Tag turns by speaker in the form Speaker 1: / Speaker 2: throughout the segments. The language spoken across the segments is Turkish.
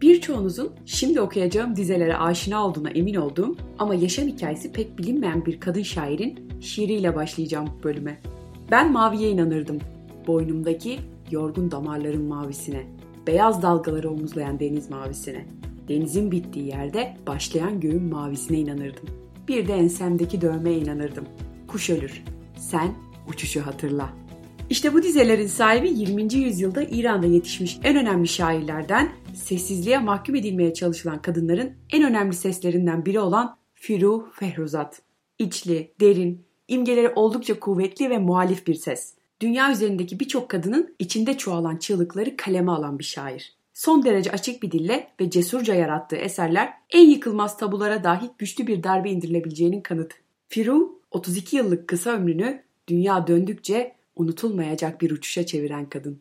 Speaker 1: Birçoğunuzun şimdi okuyacağım dizelere aşina olduğuna emin olduğum ama yaşam hikayesi pek bilinmeyen bir kadın şairin şiiriyle başlayacağım bu bölüme. Ben maviye inanırdım. Boynumdaki yorgun damarların mavisine. Beyaz dalgaları omuzlayan deniz mavisine. Denizin bittiği yerde başlayan göğün mavisine inanırdım. Bir de ensemdeki dövmeye inanırdım. Kuş ölür. Sen uçuşu hatırla. İşte bu dizelerin sahibi 20. yüzyılda İran'da yetişmiş en önemli şairlerden, sessizliğe mahkum edilmeye çalışılan kadınların en önemli seslerinden biri olan Firuh Fehruzat. İçli, derin, imgeleri oldukça kuvvetli ve muhalif bir ses. Dünya üzerindeki birçok kadının içinde çoğalan çığlıkları kaleme alan bir şair. Son derece açık bir dille ve cesurca yarattığı eserler en yıkılmaz tabulara dahi güçlü bir darbe indirilebileceğinin kanıtı. Firuh 32 yıllık kısa ömrünü dünya döndükçe unutulmayacak bir uçuşa çeviren kadın.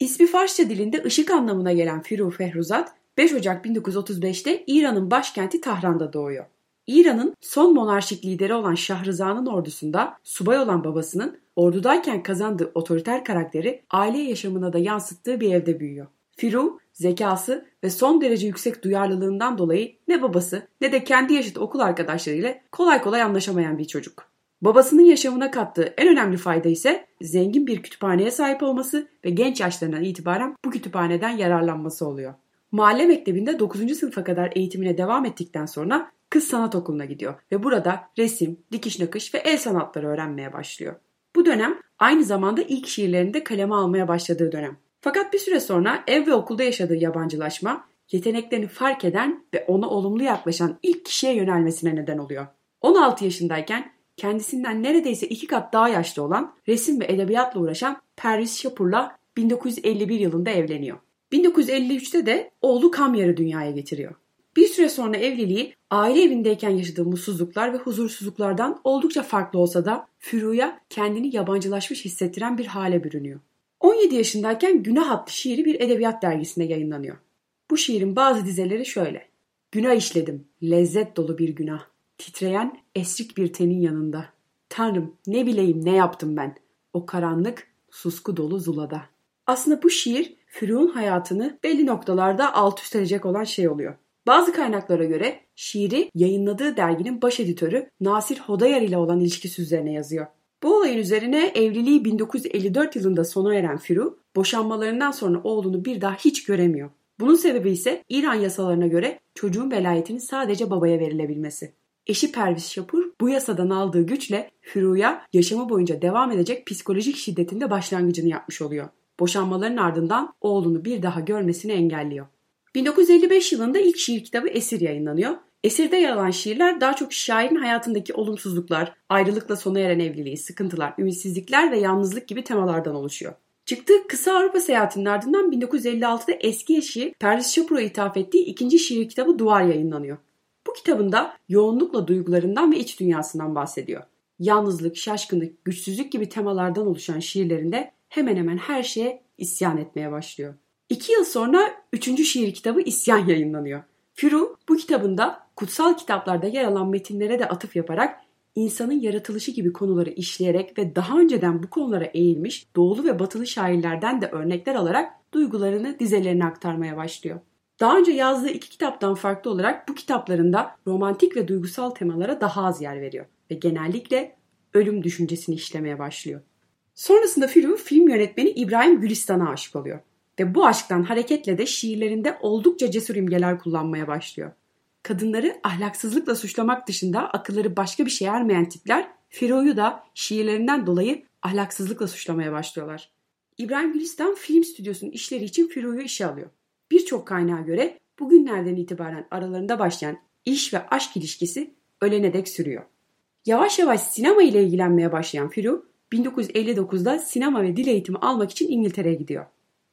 Speaker 1: İsmi Farsça dilinde ışık anlamına gelen Firuh Fehruzat 5 Ocak 1935'te İran'ın başkenti Tahran'da doğuyor. İran'ın son monarşik lideri olan Şahriza'nın ordusunda subay olan babasının ordudayken kazandığı otoriter karakteri aile yaşamına da yansıttığı bir evde büyüyor. Firuh, zekası ve son derece yüksek duyarlılığından dolayı ne babası ne de kendi yaşıt okul arkadaşlarıyla kolay kolay anlaşamayan bir çocuk. Babasının yaşamına kattığı en önemli fayda ise zengin bir kütüphaneye sahip olması ve genç yaşlarından itibaren bu kütüphaneden yararlanması oluyor. Mahalle mektebinde 9. sınıfa kadar eğitimine devam ettikten sonra kız sanat okuluna gidiyor ve burada resim, dikiş nakış ve el sanatları öğrenmeye başlıyor. Bu dönem aynı zamanda ilk şiirlerini de kaleme almaya başladığı dönem. Fakat bir süre sonra ev ve okulda yaşadığı yabancılaşma yeteneklerini fark eden ve ona olumlu yaklaşan ilk kişiye yönelmesine neden oluyor. 16 yaşındayken kendisinden neredeyse iki kat daha yaşlı olan resim ve edebiyatla uğraşan Paris Shapur'la 1951 yılında evleniyor. 1953'te de oğlu Kamyar'ı dünyaya getiriyor. Bir süre sonra evliliği aile evindeyken yaşadığı mutsuzluklar ve huzursuzluklardan oldukça farklı olsa da Füru'ya kendini yabancılaşmış hissettiren bir hale bürünüyor. 17 yaşındayken Günah adlı şiiri bir edebiyat dergisinde yayınlanıyor. Bu şiirin bazı dizeleri şöyle. Günah işledim, lezzet dolu bir günah. Titreyen esrik bir tenin yanında. Tanrım ne bileyim ne yaptım ben. O karanlık, susku dolu zulada. Aslında bu şiir Füru'nun hayatını belli noktalarda alt üst edecek olan şey oluyor. Bazı kaynaklara göre şiiri yayınladığı derginin baş editörü Nasir Hodayar ile olan ilişkisi üzerine yazıyor. Bu olayın üzerine evliliği 1954 yılında sona eren Firu, boşanmalarından sonra oğlunu bir daha hiç göremiyor. Bunun sebebi ise İran yasalarına göre çocuğun velayetinin sadece babaya verilebilmesi. Eşi Perviz Şapur bu yasadan aldığı güçle Firu'ya yaşamı boyunca devam edecek psikolojik şiddetin de başlangıcını yapmış oluyor. Boşanmaların ardından oğlunu bir daha görmesini engelliyor. 1955 yılında ilk şiir kitabı Esir yayınlanıyor. Esirde yer alan şiirler daha çok şairin hayatındaki olumsuzluklar, ayrılıkla sona eren evliliği, sıkıntılar, ümitsizlikler ve yalnızlık gibi temalardan oluşuyor. Çıktığı kısa Avrupa seyahatinin ardından 1956'da eski eşi Pervis Shapur'a ithaf ettiği ikinci şiir kitabı Duvar yayınlanıyor. Bu kitabında yoğunlukla duygularından ve iç dünyasından bahsediyor. Yalnızlık, şaşkınlık, güçsüzlük gibi temalardan oluşan şiirlerinde hemen hemen her şeye isyan etmeye başlıyor. İki yıl sonra üçüncü şiir kitabı İsyan yayınlanıyor. Firu bu kitabında kutsal kitaplarda yer alan metinlere de atıf yaparak insanın yaratılışı gibi konuları işleyerek ve daha önceden bu konulara eğilmiş doğulu ve batılı şairlerden de örnekler alarak duygularını dizelerine aktarmaya başlıyor. Daha önce yazdığı iki kitaptan farklı olarak bu kitaplarında romantik ve duygusal temalara daha az yer veriyor ve genellikle ölüm düşüncesini işlemeye başlıyor. Sonrasında Firu film yönetmeni İbrahim Gülistan'a aşık oluyor ve bu aşktan hareketle de şiirlerinde oldukça cesur imgeler kullanmaya başlıyor. Kadınları ahlaksızlıkla suçlamak dışında akılları başka bir şey ermeyen tipler Firu'yu da şiirlerinden dolayı ahlaksızlıkla suçlamaya başlıyorlar. İbrahim Gülistan film stüdyosunun işleri için Firu'yu işe alıyor. Birçok kaynağa göre bugünlerden itibaren aralarında başlayan iş ve aşk ilişkisi ölene dek sürüyor. Yavaş yavaş sinema ile ilgilenmeye başlayan Firu 1959'da sinema ve dil eğitimi almak için İngiltere'ye gidiyor.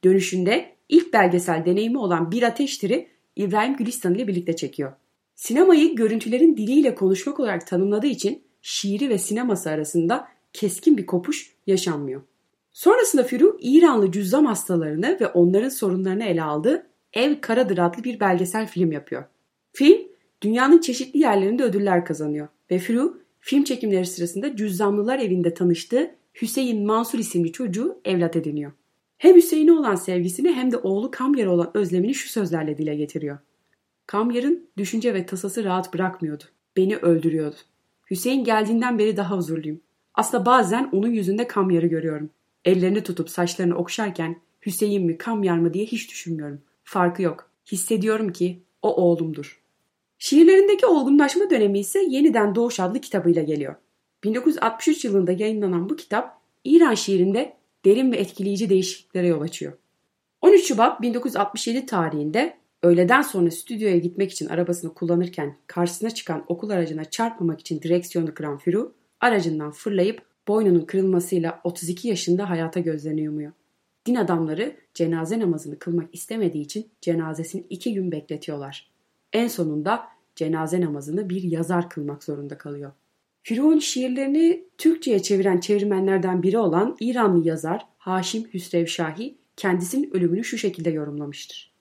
Speaker 1: Dönüşünde ilk belgesel deneyimi olan Bir Ateştir'i İbrahim Gülistan ile birlikte çekiyor. Sinemayı görüntülerin diliyle konuşmak olarak tanımladığı için şiiri ve sineması arasında keskin bir kopuş yaşanmıyor. Sonrasında Firu İranlı cüzzam hastalarını ve onların sorunlarını ele aldığı Ev Karadır adlı bir belgesel film yapıyor. Film dünyanın çeşitli yerlerinde ödüller kazanıyor ve Firu film çekimleri sırasında cüzzamlılar evinde tanıştığı Hüseyin Mansur isimli çocuğu evlat ediniyor. Hem Hüseyin'e olan sevgisini hem de oğlu Kamyar'a olan özlemini şu sözlerle dile getiriyor. Kamyar'ın düşünce ve tasası rahat bırakmıyordu. Beni öldürüyordu. Hüseyin geldiğinden beri daha huzurluyum. Aslında bazen onun yüzünde Kamyar'ı görüyorum. Ellerini tutup saçlarını okşarken Hüseyin mi Kamyar mı diye hiç düşünmüyorum. Farkı yok. Hissediyorum ki o oğlumdur. Şiirlerindeki olgunlaşma dönemi ise Yeniden Doğuş adlı kitabıyla geliyor. 1963 yılında yayınlanan bu kitap İran şiirinde derin ve etkileyici değişikliklere yol açıyor. 13 Şubat 1967 tarihinde öğleden sonra stüdyoya gitmek için arabasını kullanırken karşısına çıkan okul aracına çarpmamak için direksiyonu kıran Firu aracından fırlayıp boynunun kırılmasıyla 32 yaşında hayata gözlerini yumuyor. Din adamları cenaze namazını kılmak istemediği için cenazesini iki gün bekletiyorlar. En sonunda cenaze namazını bir yazar kılmak zorunda kalıyor. Firu'nun şiirlerini Türkçe'ye çeviren çevirmenlerden biri olan İranlı yazar Haşim Hüsrevşahi kendisinin ölümünü şu şekilde yorumlamıştır.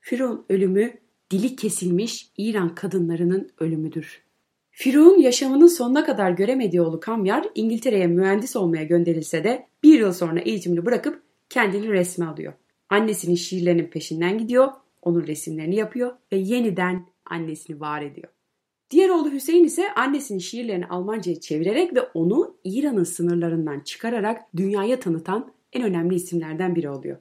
Speaker 1: Firu'nun ölümü dili kesilmiş İran kadınlarının ölümüdür. Firu'nun yaşamının sonuna kadar göremediği oğlu Kamyar İngiltere'ye mühendis olmaya gönderilse de bir yıl sonra eğitimini bırakıp kendini resme alıyor. Annesinin şiirlerinin peşinden gidiyor, onun resimlerini yapıyor ve yeniden annesini var ediyor. Diğer oğlu Hüseyin ise annesinin şiirlerini Almanca'ya çevirerek ve onu İran'ın sınırlarından çıkararak dünyaya tanıtan en önemli isimlerden biri oluyor.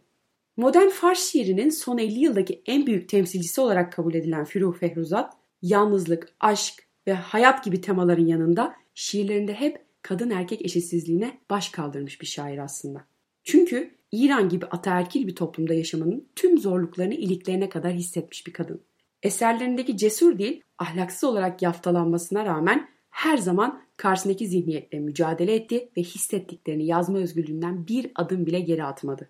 Speaker 1: Modern Fars şiirinin son 50 yıldaki en büyük temsilcisi olarak kabul edilen Firuh Fehruzat, yalnızlık, aşk ve hayat gibi temaların yanında şiirlerinde hep kadın erkek eşitsizliğine baş kaldırmış bir şair aslında. Çünkü İran gibi ataerkil bir toplumda yaşamanın tüm zorluklarını iliklerine kadar hissetmiş bir kadın. Eserlerindeki cesur değil, ahlaksız olarak yaftalanmasına rağmen her zaman karşısındaki zihniyetle mücadele etti ve hissettiklerini yazma özgürlüğünden bir adım bile geri atmadı.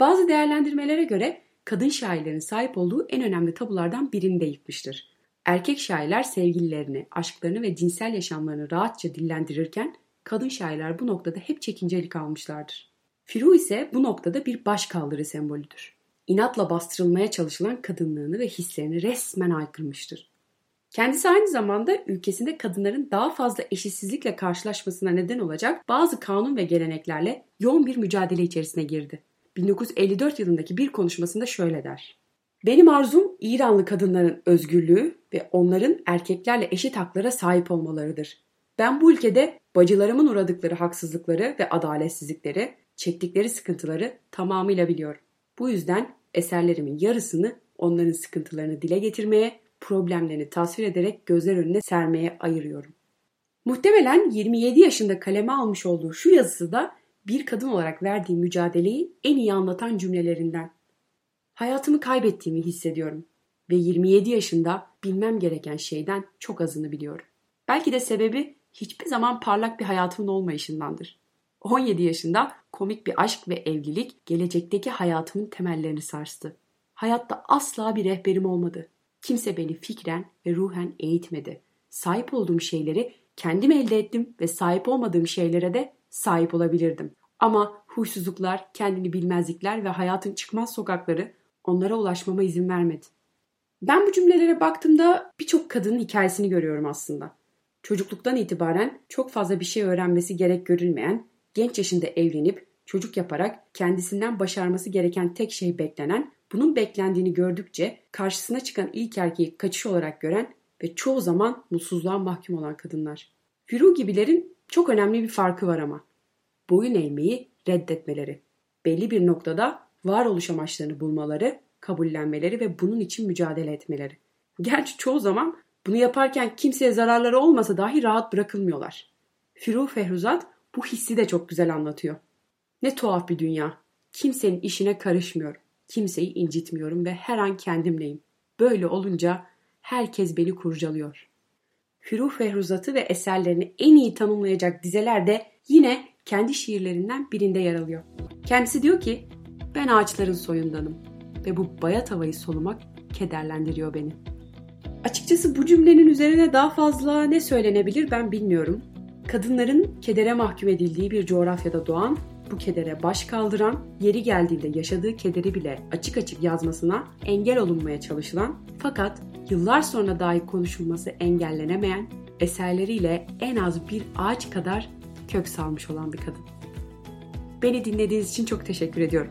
Speaker 1: Bazı değerlendirmelere göre kadın şairlerin sahip olduğu en önemli tabulardan birini de yıkmıştır. Erkek şairler sevgililerini, aşklarını ve cinsel yaşamlarını rahatça dillendirirken kadın şairler bu noktada hep çekincelik almışlardır. Firu ise bu noktada bir baş kaldırı sembolüdür. İnatla bastırılmaya çalışılan kadınlığını ve hislerini resmen aykırmıştır. Kendisi aynı zamanda ülkesinde kadınların daha fazla eşitsizlikle karşılaşmasına neden olacak bazı kanun ve geleneklerle yoğun bir mücadele içerisine girdi. 1954 yılındaki bir konuşmasında şöyle der. Benim arzum İranlı kadınların özgürlüğü ve onların erkeklerle eşit haklara sahip olmalarıdır. Ben bu ülkede bacılarımın uğradıkları haksızlıkları ve adaletsizlikleri, çektikleri sıkıntıları tamamıyla biliyorum. Bu yüzden eserlerimin yarısını onların sıkıntılarını dile getirmeye, problemlerini tasvir ederek gözler önüne sermeye ayırıyorum. Muhtemelen 27 yaşında kaleme almış olduğu şu yazısı da bir kadın olarak verdiği mücadeleyi en iyi anlatan cümlelerinden. Hayatımı kaybettiğimi hissediyorum ve 27 yaşında bilmem gereken şeyden çok azını biliyorum. Belki de sebebi hiçbir zaman parlak bir hayatımın olmayışındandır. 17 yaşında komik bir aşk ve evlilik gelecekteki hayatımın temellerini sarstı. Hayatta asla bir rehberim olmadı. Kimse beni fikren ve ruhen eğitmedi. Sahip olduğum şeyleri kendim elde ettim ve sahip olmadığım şeylere de sahip olabilirdim. Ama huysuzluklar, kendini bilmezlikler ve hayatın çıkmaz sokakları onlara ulaşmama izin vermedi. Ben bu cümlelere baktığımda birçok kadının hikayesini görüyorum aslında. Çocukluktan itibaren çok fazla bir şey öğrenmesi gerek görülmeyen, genç yaşında evlenip çocuk yaparak kendisinden başarması gereken tek şey beklenen, bunun beklendiğini gördükçe karşısına çıkan ilk erkeği kaçış olarak gören ve çoğu zaman mutsuzluğa mahkum olan kadınlar. Firu gibilerin çok önemli bir farkı var ama. Boyun eğmeyi reddetmeleri. Belli bir noktada varoluş amaçlarını bulmaları, kabullenmeleri ve bunun için mücadele etmeleri. Gerçi çoğu zaman bunu yaparken kimseye zararları olmasa dahi rahat bırakılmıyorlar. Firuh Fehruzat bu hissi de çok güzel anlatıyor. Ne tuhaf bir dünya. Kimsenin işine karışmıyorum. Kimseyi incitmiyorum ve her an kendimleyim. Böyle olunca herkes beni kurcalıyor. Firuh Fehruzat'ı ve eserlerini en iyi tanımlayacak dizeler de yine kendi şiirlerinden birinde yer alıyor. Kendisi diyor ki, ben ağaçların soyundanım ve bu bayat havayı solumak kederlendiriyor beni. Açıkçası bu cümlenin üzerine daha fazla ne söylenebilir ben bilmiyorum. Kadınların kedere mahkum edildiği bir coğrafyada doğan, bu kedere baş kaldıran, yeri geldiğinde yaşadığı kederi bile açık açık yazmasına engel olunmaya çalışılan fakat yıllar sonra dahi konuşulması engellenemeyen eserleriyle en az bir ağaç kadar kök salmış olan bir kadın. Beni dinlediğiniz için çok teşekkür ediyorum.